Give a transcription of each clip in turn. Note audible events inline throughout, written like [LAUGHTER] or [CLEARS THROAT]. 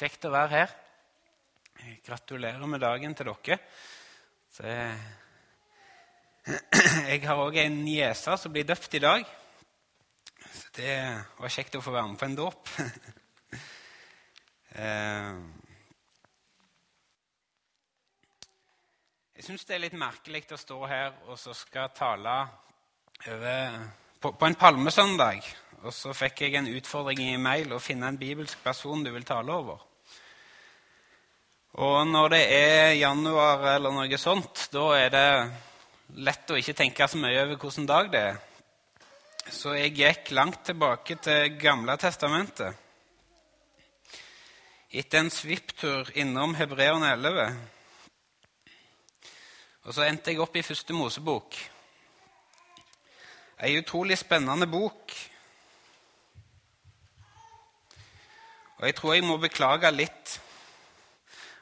Kjekt å være her. Gratulerer med dagen til dere. Så, jeg [CLEARS THROAT] har òg en niese som blir døpt i dag. Så det var kjekt å få være med på en dåp. [LAUGHS] Eh, jeg syns det er litt merkelig å stå her og så skal tale over, på, på en palmesøndag. Og så fikk jeg en utfordring i mail å finne en bibelsk person du vil tale over. Og når det er januar eller noe sånt, da er det lett å ikke tenke så mye over hvilken dag det er. Så jeg gikk langt tilbake til Gamle testamentet. Etter en svipptur innom Hebreerne 11. Og så endte jeg opp i Første Mosebok. Ei utrolig spennende bok. Og jeg tror jeg må beklage litt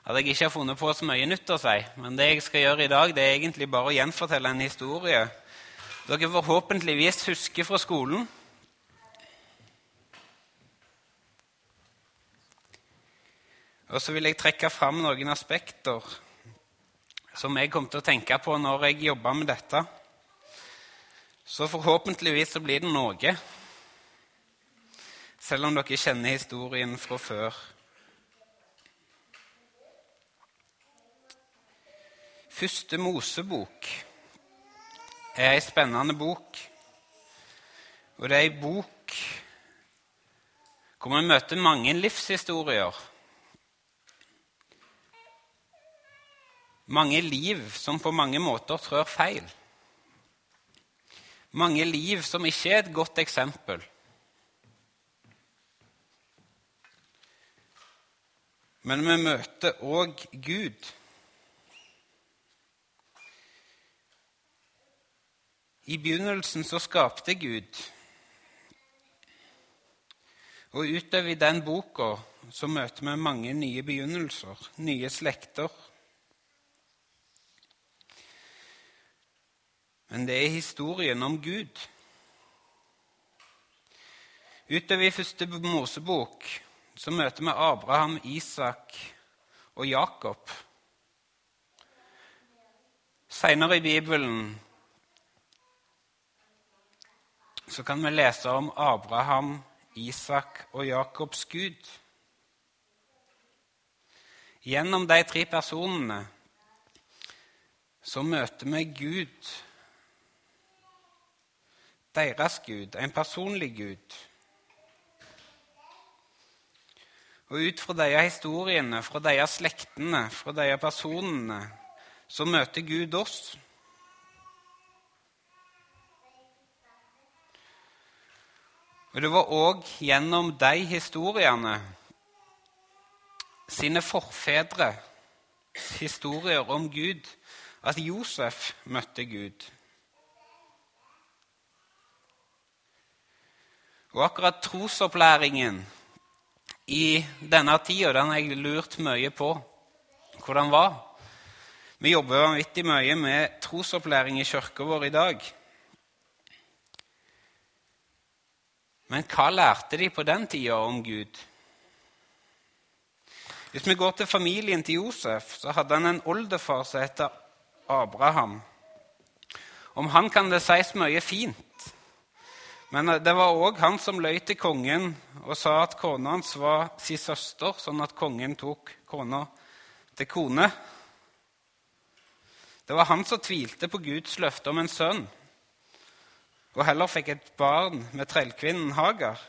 at jeg ikke har funnet på så mye nytt å si. Men det jeg skal gjøre i dag, det er egentlig bare å gjenfortelle en historie dere forhåpentligvis husker fra skolen. Og så vil jeg trekke fram noen aspekter som jeg kom til å tenke på når jeg jobba med dette. Så forhåpentligvis så blir det noe, selv om dere kjenner historien fra før. Første Mosebok er ei spennende bok. Og det er ei bok hvor vi møter mange livshistorier Mange liv som på mange måter trør feil. Mange liv som ikke er et godt eksempel. Men vi møter òg Gud. I begynnelsen så skapte Gud. Og utover i den boka så møter vi mange nye begynnelser, nye slekter. Men det er historien om Gud. Utover i første Mosebok så møter vi Abraham, Isak og Jakob. Seinere i Bibelen så kan vi lese om Abraham, Isak og Jakobs Gud. Gjennom de tre personene så møter vi Gud deres Gud, en personlig Gud. Og ut fra disse historiene, fra disse slektene, fra disse personene, så møter Gud oss. Og det var òg gjennom de historiene, sine forfedre, historier om Gud, at Josef møtte Gud. Og akkurat trosopplæringen i denne tida den har jeg lurt mye på hvordan var. Vi jobber vanvittig mye med trosopplæring i kirka vår i dag. Men hva lærte de på den tida om Gud? Hvis vi går til familien til Josef, så hadde han en oldefar som heter Abraham. Om han kan det sies mye fint. Men det var òg han som løy til kongen og sa at kona hans var sin søster, sånn at kongen tok kona til kone. Det var han som tvilte på Guds løfte om en sønn, og heller fikk et barn med trellkvinnen Hagar.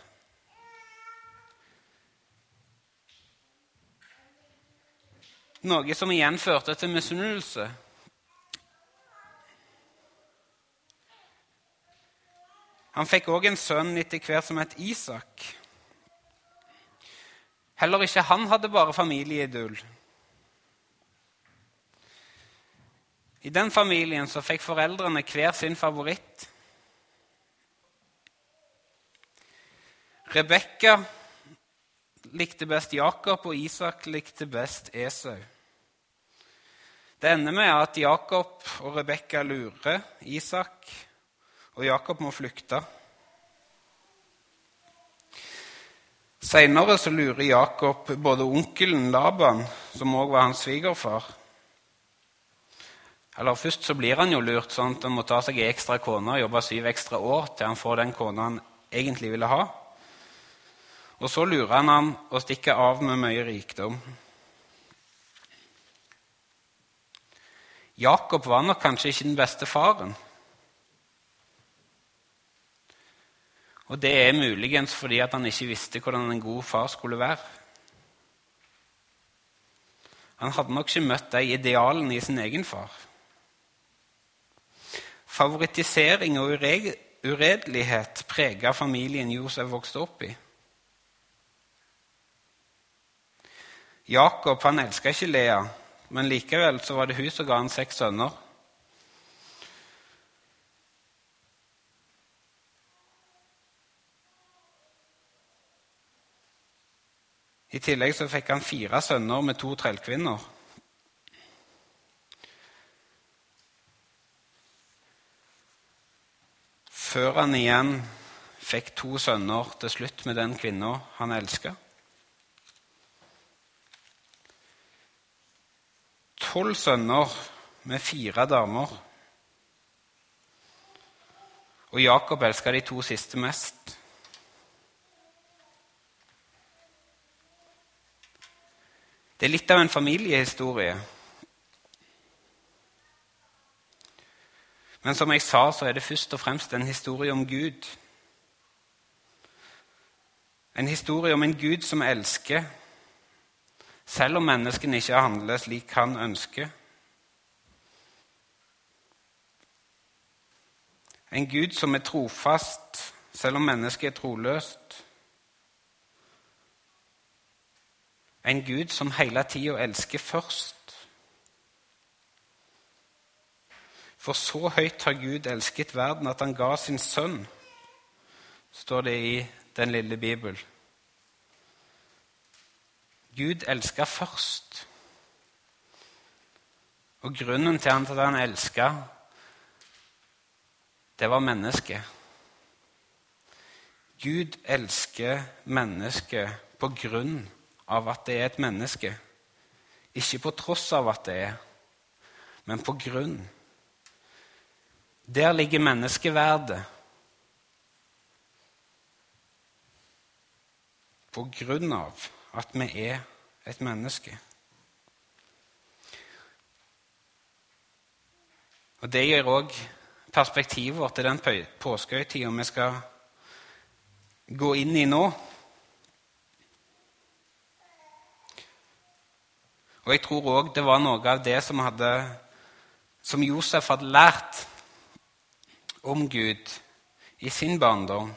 Noe som igjen førte til misunnelse Han fikk òg en sønn etter hvert som het Isak. Heller ikke han hadde bare familieidyll. I den familien så fikk foreldrene hver sin favoritt. Rebekka likte best Jakob, og Isak likte best Esau. Det ender med at Jakob og Rebekka lurer Isak og Jakob må flykte. Seinere lurer Jakob både onkelen Laban, som òg var hans svigerfar Eller Først så blir han jo lurt sånn at han må ta seg ei ekstra kone og jobbe syv ekstra år til han får den kona han egentlig ville ha. Og så lurer han han og stikker av med mye rikdom. Jakob var nok kanskje ikke den beste faren. Og det er muligens fordi han ikke visste hvordan en god far skulle være. Han hadde nok ikke møtt de idealene i sin egen far. Favorittisering og uredelighet prega familien Josef vokste opp i. Jakob han elska ikke Lea, men likevel så var det hun som ga han seks sønner. I tillegg så fikk han fire sønner med to trellkvinner. Før han igjen fikk to sønner til slutt med den kvinna han elska. Tolv sønner med fire damer. Og Jakob elska de to siste mest. Det er litt av en familiehistorie. Men som jeg sa, så er det først og fremst en historie om Gud. En historie om en Gud som elsker, selv om menneskene ikke handler slik han ønsker. En Gud som er trofast, selv om mennesket er troløst. En Gud som hele tida elsker først. For så høyt har Gud elsket verden at han ga sin sønn, står det i den lille Bibelen. Gud elska først. Og grunnen til at han elska, det var mennesket. Gud elsker mennesket på grunn av at det er et menneske. Ikke på tross av at det er, men på grunn. Der ligger menneskeverdet. På grunn av at vi er et menneske. Og Det gir òg perspektivet til den påskehøytida vi skal gå inn i nå. Og jeg tror òg det var noe av det som, hadde, som Josef hadde lært om Gud i sin barndom.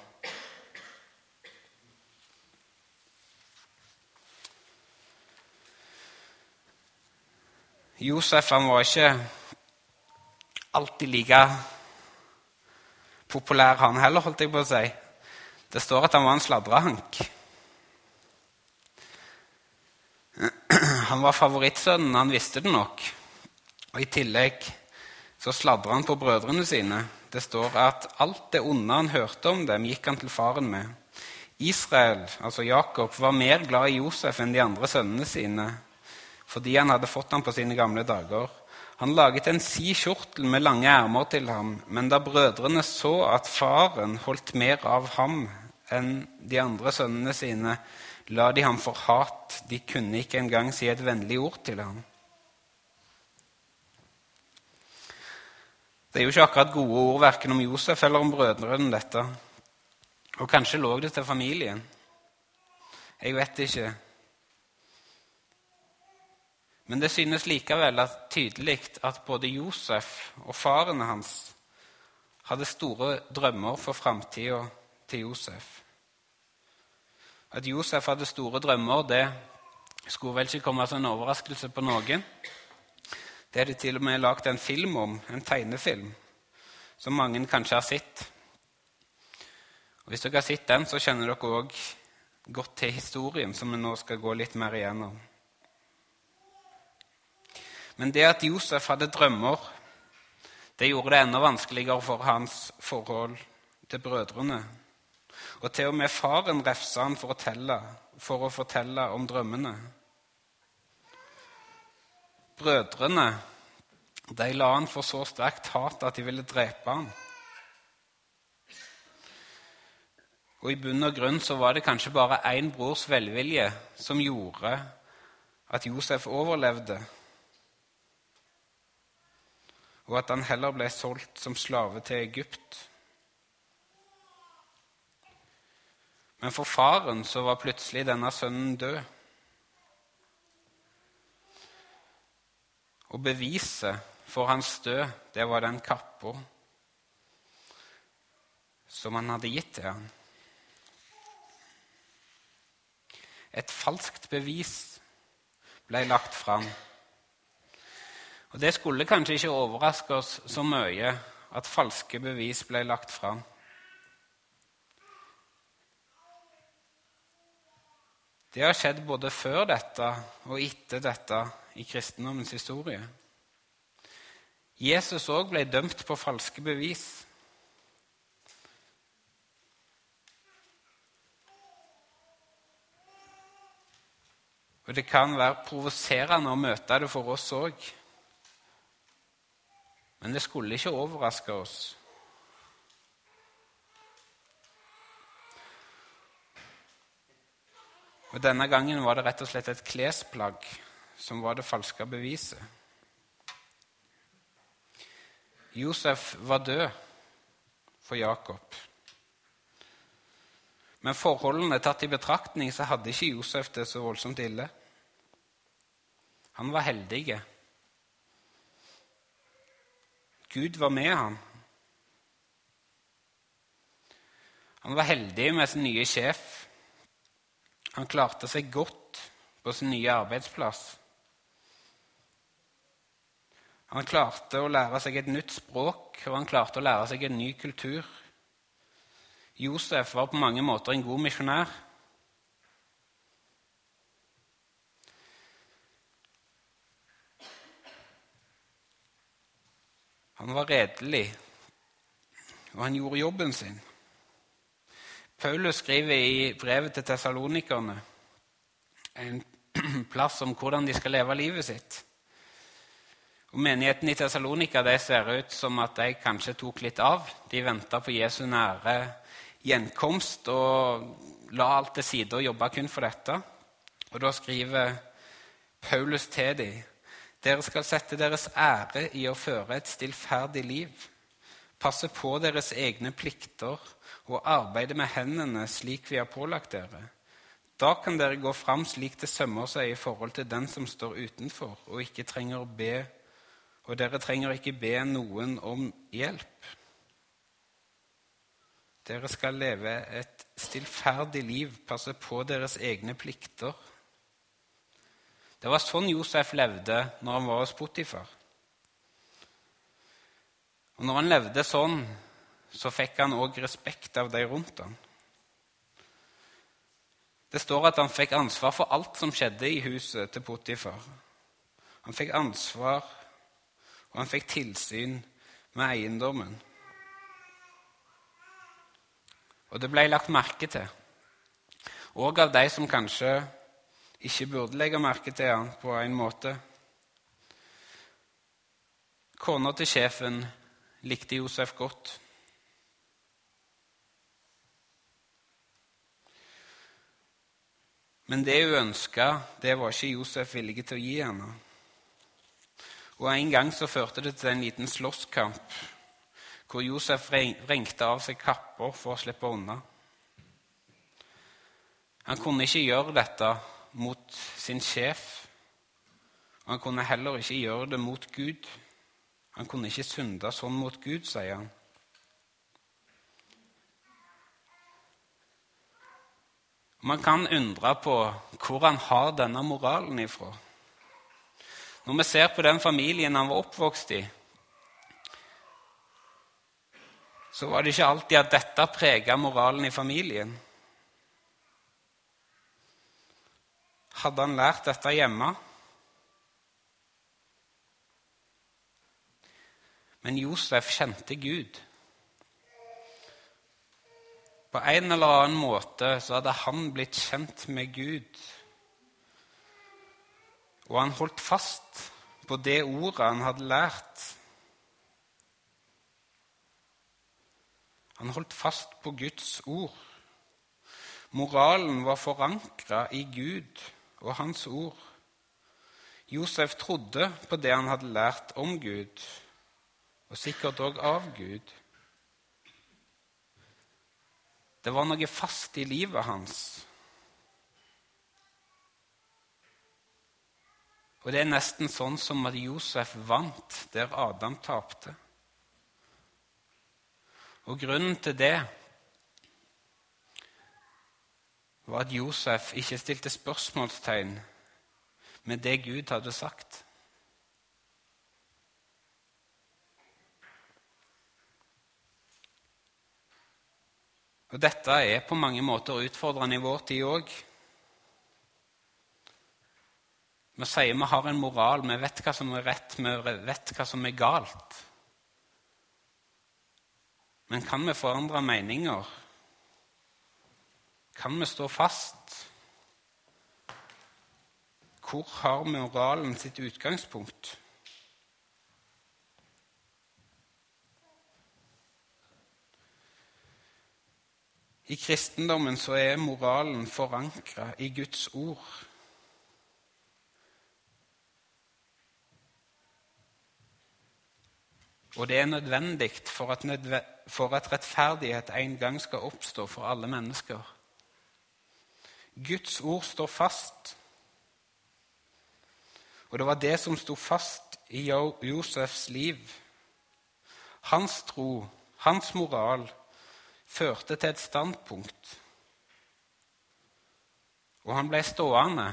Josef han var ikke alltid like populær, han heller, holdt jeg på å si. Det står at han var en sladrehank. Han var favorittsønnen, han visste det nok. Og I tillegg så sladra han på brødrene sine. Det står at alt det onde han hørte om dem, gikk han til faren med. Israel, altså Jakob, var mer glad i Josef enn de andre sønnene sine fordi han hadde fått ham på sine gamle dager. Han laget en si kjortel med lange ermer til ham, men da brødrene så at faren holdt mer av ham enn de andre sønnene sine, la de ham for hat. De kunne ikke engang si et vennlig ord til ham. Det er jo ikke akkurat gode ord verken om Josef eller om brødrene, dette. Og kanskje lå det til familien. Jeg vet ikke. Men det synes likevel at tydelig at både Josef og faren hans hadde store drømmer for framtida til Josef. At Josef hadde store drømmer, det skulle vel ikke komme som en overraskelse på noen. Det er det til og med lagd en film om, en tegnefilm, som mange kanskje har sett. Og hvis dere har sett den, så kjenner dere òg godt til historien, som vi nå skal gå litt mer igjennom. Men det at Josef hadde drømmer, det gjorde det enda vanskeligere for hans forhold til brødrene. Og til og med faren refsa han for å, telle, for å fortelle om drømmene. Brødrene de la han for så sterkt hat at de ville drepe han. Og i bunn og grunn så var det kanskje bare én brors velvilje som gjorde at Josef overlevde, og at han heller ble solgt som slave til Egypt. Men for faren så var plutselig denne sønnen død. Og beviset for hans død, det var den kappa som han hadde gitt til ham. Et falskt bevis ble lagt fram. Og Det skulle kanskje ikke overraske oss så mye at falske bevis ble lagt fram. Det har skjedd både før dette og etter dette i kristendommens historie. Jesus òg ble dømt på falske bevis. Og det kan være provoserende å møte det for oss òg. Men det skulle ikke overraske oss. Og Denne gangen var det rett og slett et klesplagg som var det falske beviset. Josef var død for Jakob. Men forholdene tatt i betraktning så hadde ikke Josef det så voldsomt ille. Han var heldig. Gud var med ham. Han var heldig med sin nye sjef. Han klarte seg godt på sin nye arbeidsplass. Han klarte å lære seg et nytt språk, og han klarte å lære seg en ny kultur. Josef var på mange måter en god misjonær. Han var redelig, og han gjorde jobben sin. Paulus skriver i brevet til tessalonikerne en [CLEARS THROAT] plass om hvordan de skal leve livet sitt. Og Menigheten i Tessalonika ser ut som at de kanskje tok litt av. De venta på Jesu nære gjenkomst og la alt til side og jobba kun for dette. Og da skriver Paulus til dem dere skal sette deres ære i å føre et stillferdig liv, passe på deres egne plikter og arbeide med hendene slik vi har pålagt dere. Da kan dere gå fram slik det sømmer seg i forhold til den som står utenfor, og, ikke trenger å be, og dere trenger ikke be noen om hjelp. Dere skal leve et stillferdig liv, passe på deres egne plikter. Det var sånn Josef levde når han var hos Potifar. Og når han levde sånn, så fikk han òg respekt av de rundt ham. Det står at han fikk ansvar for alt som skjedde i huset til Potifar. Han fikk ansvar, og han fikk tilsyn med eiendommen. Og det ble lagt merke til, òg av de som kanskje ikke burde legge merke til han på en måte. Kona til sjefen likte Josef godt. Men det hun ønska, det var ikke Josef villig til å gi henne. Og En gang så førte det til en liten slåsskamp hvor Josef vrengte av seg kapper for å slippe unna. Han kunne ikke gjøre dette mot sin sjef. Han kunne heller ikke gjøre det mot Gud. Han kunne ikke synde sånn mot Gud, sier han. Man kan undre på hvor han har denne moralen ifra. Når vi ser på den familien han var oppvokst i, så var det ikke alltid at dette prega moralen i familien. Hadde han lært dette hjemme? Men Josef kjente Gud. På en eller annen måte så hadde han blitt kjent med Gud. Og han holdt fast på det ordet han hadde lært. Han holdt fast på Guds ord. Moralen var forankra i Gud og Hans ord. Josef trodde på det han hadde lært om Gud, og sikkert òg av Gud. Det var noe fast i livet hans. Og det er nesten sånn som at Josef vant der Adam tapte. Og grunnen til det var at Josef ikke stilte spørsmålstegn med det Gud hadde sagt. Og Dette er på mange måter utfordrende i vår tid òg. Vi sier vi har en moral, vi vet hva som er rett, vi vet hva som er galt. Men kan vi forandre meninger? Kan vi stå fast? Hvor har moralen sitt utgangspunkt? I kristendommen så er moralen forankra i Guds ord. Og det er nødvendig for at, nødve for at rettferdighet en gang skal oppstå for alle mennesker. Guds ord står fast. Og det var det som sto fast i Josefs liv. Hans tro, hans moral, førte til et standpunkt. Og han ble stående.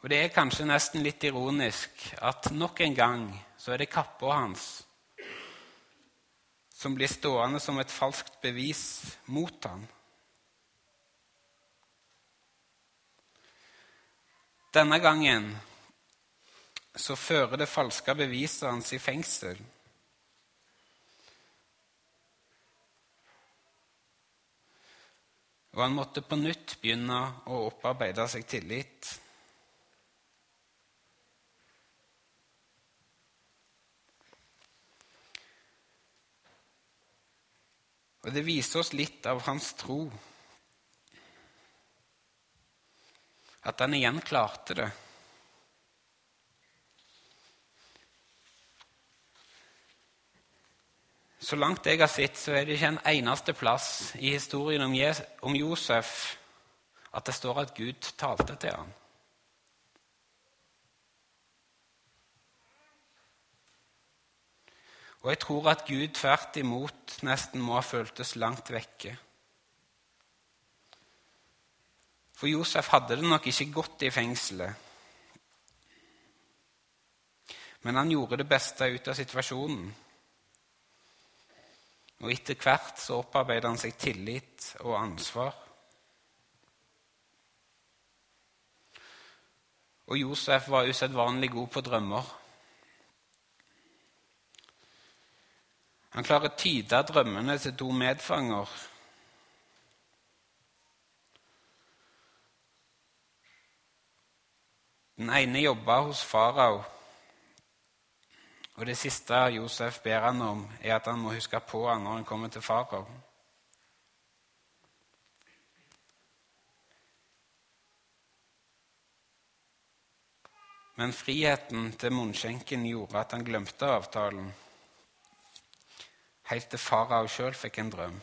Og det er kanskje nesten litt ironisk at nok en gang så er det kappa hans som blir stående som et falskt bevis mot ham. Denne gangen så fører det falske beviset hans i fengsel. Og han måtte på nytt begynne å opparbeide seg tillit. Og det viser oss litt av hans tro. At han igjen klarte det. Så langt jeg har sett, så er det ikke en eneste plass i historien om, Josef at det står at Gud talte til ham. Og jeg tror at Gud tvert imot nesten må ha føltes langt vekke. For Josef hadde det nok ikke godt i fengselet. Men han gjorde det beste ut av situasjonen. Og etter hvert så opparbeidet han seg tillit og ansvar. Og Josef var usedvanlig god på drømmer. Han klarer å tyde drømmene til to medfanger. Den ene jobba hos farao og det siste Josef ber han om, er at han må huske på han når han kommer til farao. Men friheten til munnskjenken gjorde at han glemte avtalen, helt til farao sjøl fikk en drøm.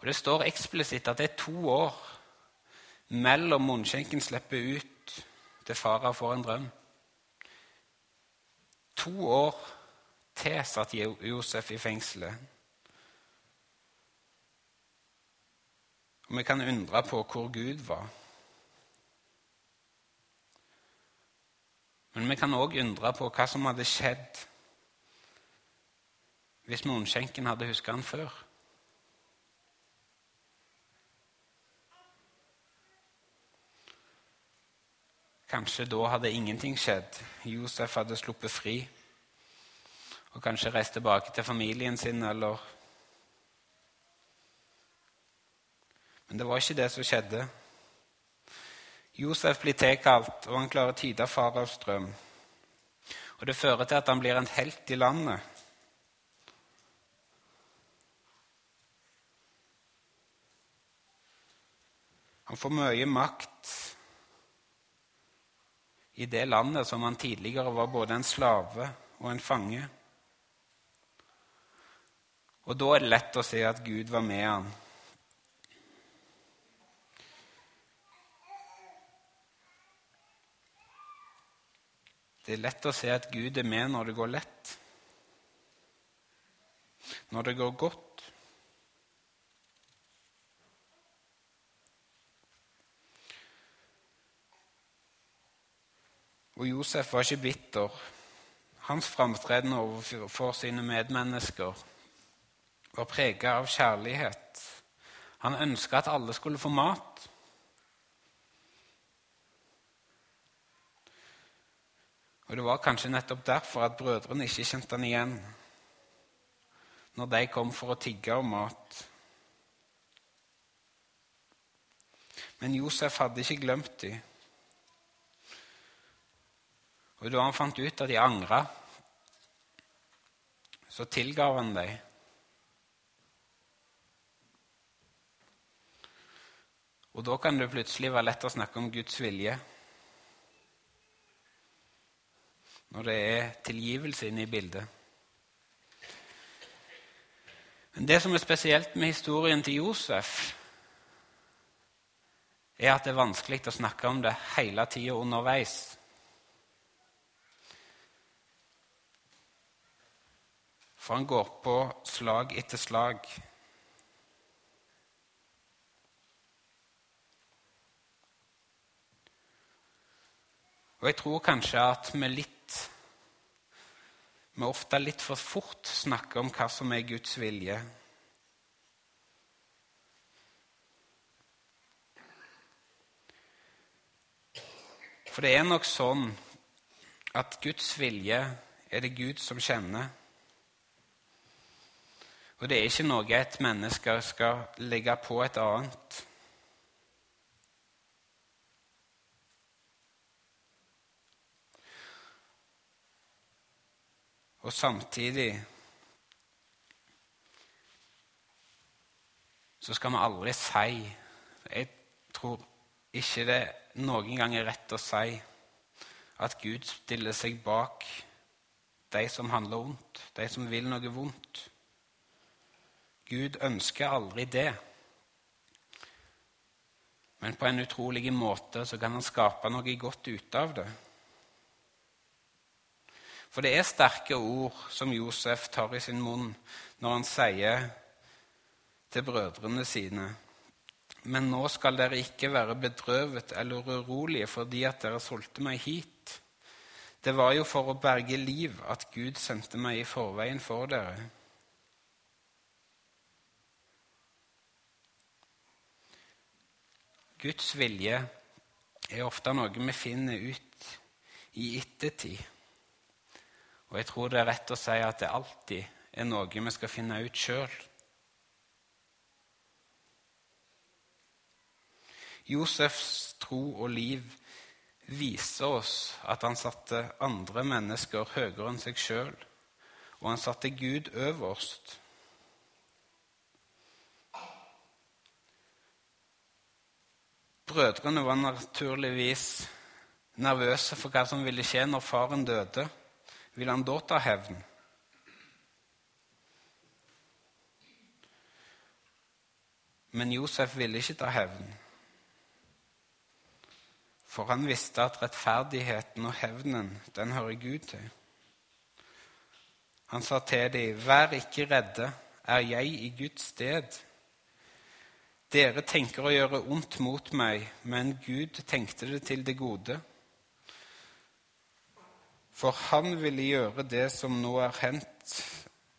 Og Det står eksplisitt at det er to år mellom munnskjenken slipper ut til farao får en drøm. To år til satt Josef i fengselet. Og vi kan undre på hvor Gud var. Men vi kan òg undre på hva som hadde skjedd hvis munnskjenken hadde huska han før. Kanskje da hadde ingenting skjedd. Josef hadde sluppet fri. og kanskje reist tilbake til familien sin, eller Men det var ikke det som skjedde. Josef blir tilkalt, og han klarer å tyde faraos drøm. Og det fører til at han blir en helt i landet. Han får mye makt i det landet som han tidligere var både en slave og en fange. Og da er det lett å se at Gud var med han. Det er lett å se at Gud er med når det går lett, når det går godt. Og Josef var ikke bitter. Hans framtreden overfor sine medmennesker var preget av kjærlighet. Han ønska at alle skulle få mat. Og Det var kanskje nettopp derfor at brødrene ikke kjente han igjen når de kom for å tigge om mat. Men Josef hadde ikke glemt dem. Og da han fant ut at de angra, så tilgav han dem. Og da kan det plutselig være lett å snakke om Guds vilje. Når det er tilgivelse inne i bildet. Men det som er spesielt med historien til Josef, er at det er vanskelig å snakke om det hele tida underveis. For han går på slag etter slag. Og jeg tror kanskje at vi litt Vi ofte litt for fort snakker om hva som er Guds vilje. For det er nok sånn at Guds vilje er det Gud som kjenner. Og det er ikke noe et menneske skal legge på et annet. Og samtidig så skal vi aldri si Jeg tror ikke det noen gang er rett å si at Gud stiller seg bak de som handler vondt, de som vil noe vondt. Gud ønsker aldri det. Men på en utrolig måte så kan han skape noe godt ut av det. For det er sterke ord som Josef tar i sin munn når han sier til brødrene sine Men nå skal dere ikke være bedrøvet eller urolige fordi at dere solgte meg hit. Det var jo for å berge liv at Gud sendte meg i forveien for dere. Guds vilje er ofte noe vi finner ut i ettertid. Og jeg tror det er rett å si at det alltid er noe vi skal finne ut sjøl. Josefs tro og liv viser oss at han satte andre mennesker høyere enn seg sjøl, og han satte Gud øverst. Brødrene var naturligvis nervøse for hva som ville skje når faren døde. Ville han da ta hevn? Men Josef ville ikke ta hevn. For han visste at rettferdigheten og hevnen, den hører Gud til. Han sa til dem, 'Vær ikke redde, er jeg i Guds sted?' Dere tenker å gjøre ondt mot meg, men Gud tenkte det til det gode. For han ville gjøre det som nå er hendt,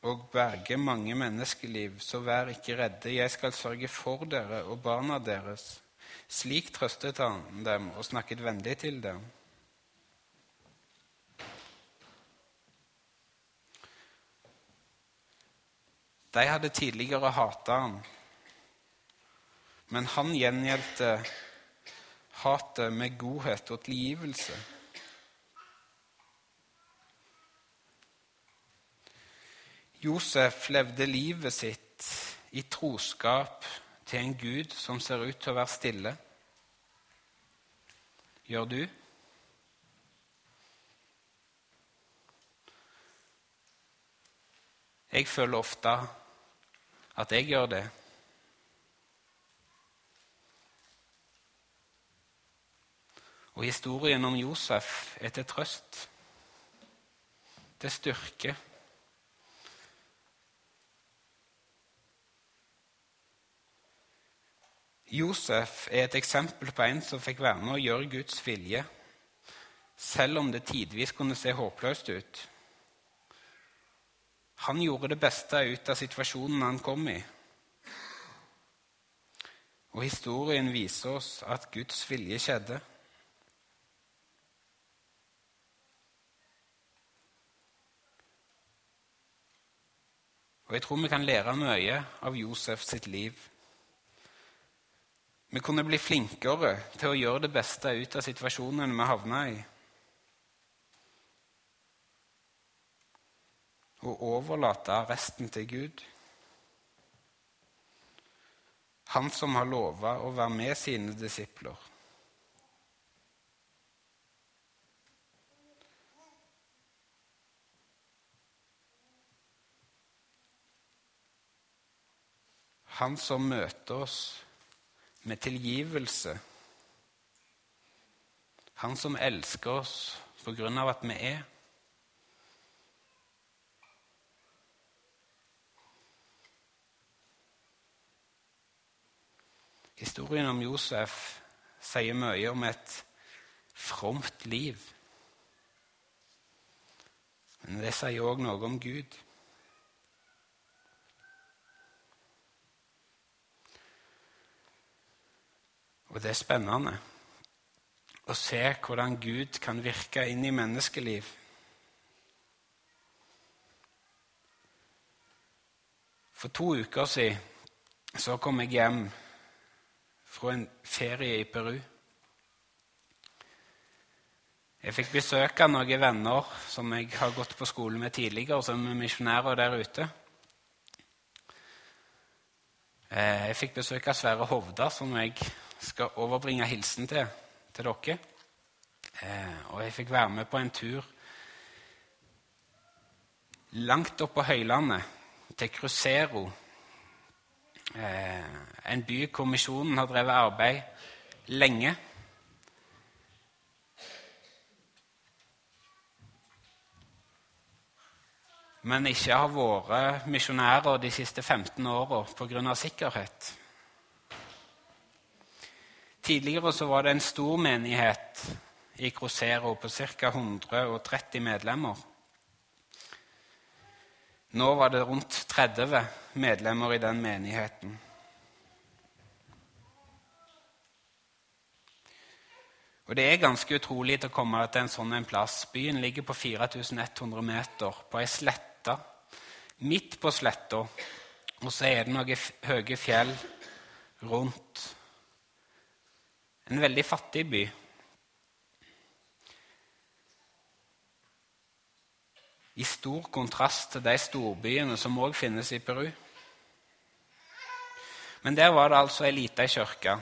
og berge mange menneskeliv. Så vær ikke redde, jeg skal sørge for dere og barna deres. Slik trøstet han dem og snakket vennlig til dem. De hadde tidligere hata ham, men han gjengjeldte hatet med godhet og tilgivelse. Josef levde livet sitt i troskap til en Gud som ser ut til å være stille. Gjør du? Jeg føler ofte at jeg gjør det. Og historien om Josef er til trøst, til styrke. Josef er et eksempel på en som fikk være med å gjøre Guds vilje, selv om det tidvis kunne se håpløst ut. Han gjorde det beste ut av situasjonen han kom i. Og historien viser oss at Guds vilje skjedde. Og jeg tror vi kan lære mye av Josef sitt liv. Vi kunne bli flinkere til å gjøre det beste ut av situasjonen vi havna i. og overlate resten til Gud. Han som har lova å være med sine disipler. Han som møter oss med tilgivelse. Han som elsker oss på grunn av at vi er. Historien om Josef sier mye om et fromt liv. Men det sier òg noe om Gud. Og det er spennende å se hvordan Gud kan virke inn i menneskeliv. For to uker siden så kom jeg hjem fra en ferie i Peru. Jeg fikk besøk av noen venner som jeg har gått på skole med tidligere, som er misjonærer der ute. Eh, jeg fikk besøk av Sverre Hovda, som jeg skal overbringe hilsen til til dere. Eh, og jeg fikk være med på en tur langt opp på høylandet, til Crucero Eh, en by hvor har drevet arbeid lenge. Men ikke har vært misjonærer de siste 15 åra pga. sikkerhet. Tidligere så var det en stor menighet i Crosero på ca. 130 medlemmer. Nå var det rundt 30 medlemmer i den menigheten. Og Det er ganske utrolig å komme til en sånn en plass. Byen ligger på 4100 meter, på ei slette. Midt på sletta, og så er det noen høye fjell rundt. En veldig fattig by. i stor kontrast til de storbyene som òg finnes i Peru. Men der var det altså ei lita kirke.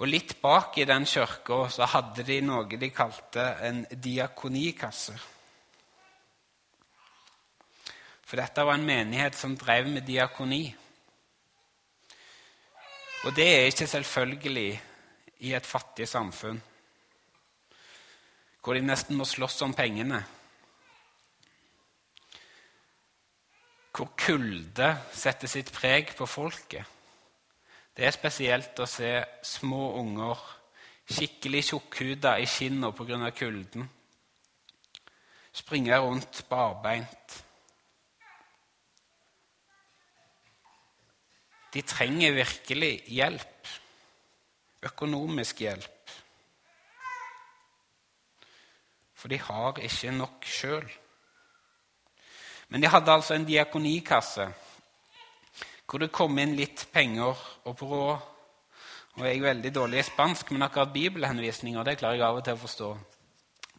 Og litt bak i den kirka så hadde de noe de kalte en diakonikasse. For dette var en menighet som drev med diakoni. Og det er ikke selvfølgelig i et fattig samfunn hvor de nesten må slåss om pengene. Hvor kulde setter sitt preg på folket. Det er spesielt å se små unger skikkelig tjukkhuda i skinna pga. kulden. Springe rundt barbeint. De trenger virkelig hjelp. Økonomisk hjelp. For de har ikke nok sjøl. Men de hadde altså en diakonikasse hvor det kom inn litt penger og på råd. Og jeg er veldig dårlig i spansk, men akkurat bibelhenvisninger det klarer jeg av og til å forstå.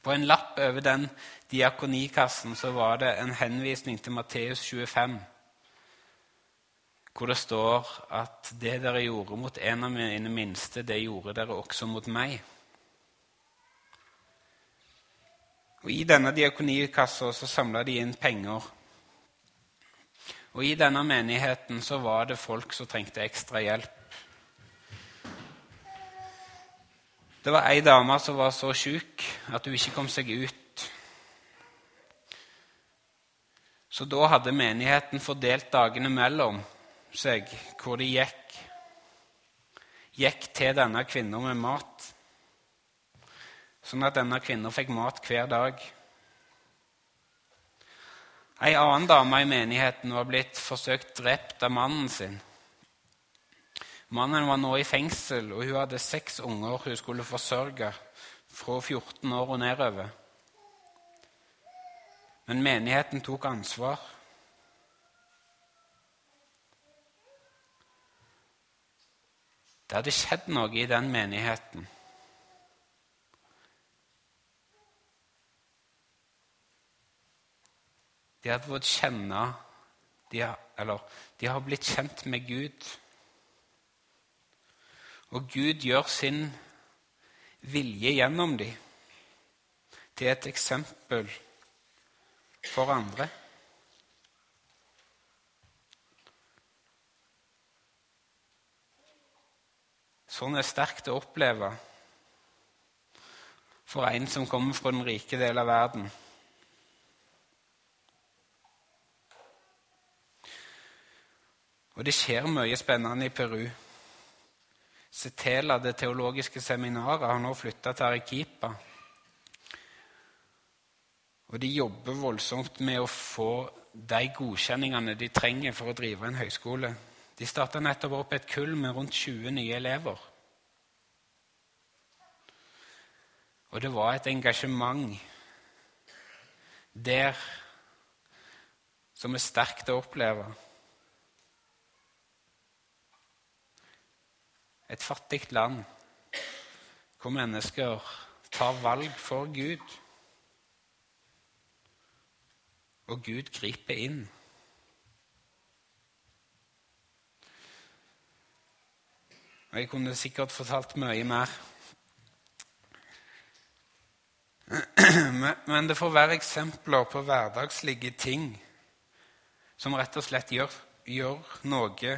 På en lapp over den diakonikassen så var det en henvisning til Matteus 25, hvor det står at 'det dere gjorde mot en av mine minste, det gjorde dere også mot meg'. Og I denne diakonikassa så samla de inn penger. Og I denne menigheten så var det folk som trengte ekstra hjelp. Det var ei dame som var så sjuk at hun ikke kom seg ut. Så da hadde menigheten fordelt dagene mellom seg hvor de gikk, gikk til denne kvinnen med mat sånn at denne kvinnen fikk mat hver dag. Ei annen dame i menigheten var blitt forsøkt drept av mannen sin. Mannen var nå i fengsel, og hun hadde seks unger hun skulle forsørge fra 14 år og nedover. Men menigheten tok ansvar. Det hadde skjedd noe i den menigheten. De hadde fått kjenne de Eller de har blitt kjent med Gud. Og Gud gjør sin vilje gjennom dem til et eksempel for andre. Sånn er sterkt å oppleve for en som kommer fra den rike delen av verden. Og det skjer mye spennende i Peru. Setela, det teologiske seminaret, har nå flytta til Arequipa. Og de jobber voldsomt med å få de godkjenningene de trenger for å drive en høyskole. De starta nettopp opp et kull med rundt 20 nye elever. Og det var et engasjement der som er sterkt å oppleve. et fattig land hvor mennesker tar valg for Gud. Og Gud griper inn. Og Jeg kunne sikkert fortalt mye mer. Men det får være eksempler på hverdagslige ting som rett og slett gjør, gjør noe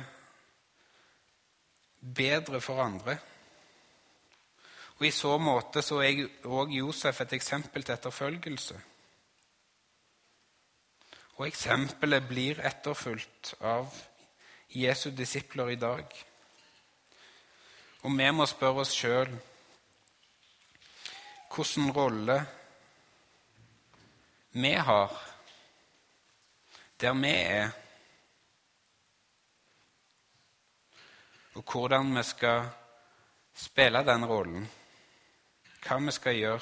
bedre for andre. Og I så måte så er òg Josef et eksempel til etterfølgelse. Og eksempelet blir etterfulgt av Jesu disipler i dag. Og vi må spørre oss sjøl hvilken rolle vi har der vi er. og hvordan vi skal spille den rollen. Hva vi skal gjøre.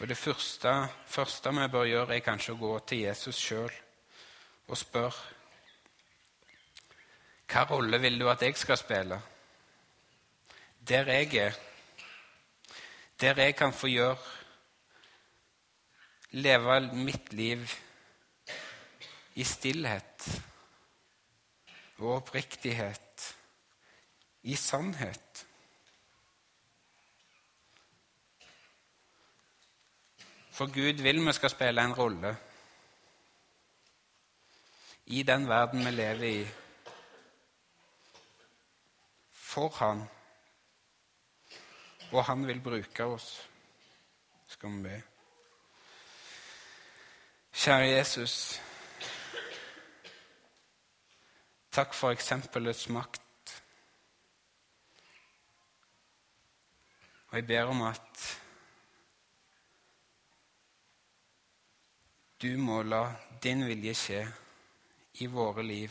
Og Det første, første vi bør gjøre, er kanskje å gå til Jesus sjøl og spørre Hva rolle vil du at jeg skal spille? Der jeg er, der jeg kan få gjøre Leve mitt liv i stillhet og oppriktighet, i sannhet. For Gud vil vi skal spille en rolle i den verden vi lever i, for Han. Og Han vil bruke oss, skal vi be. Kjære Jesus. Takk for eksempelets makt. Og jeg ber om at du må la din vilje skje i våre liv,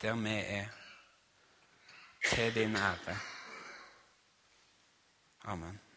der vi er, til din ære. Amen.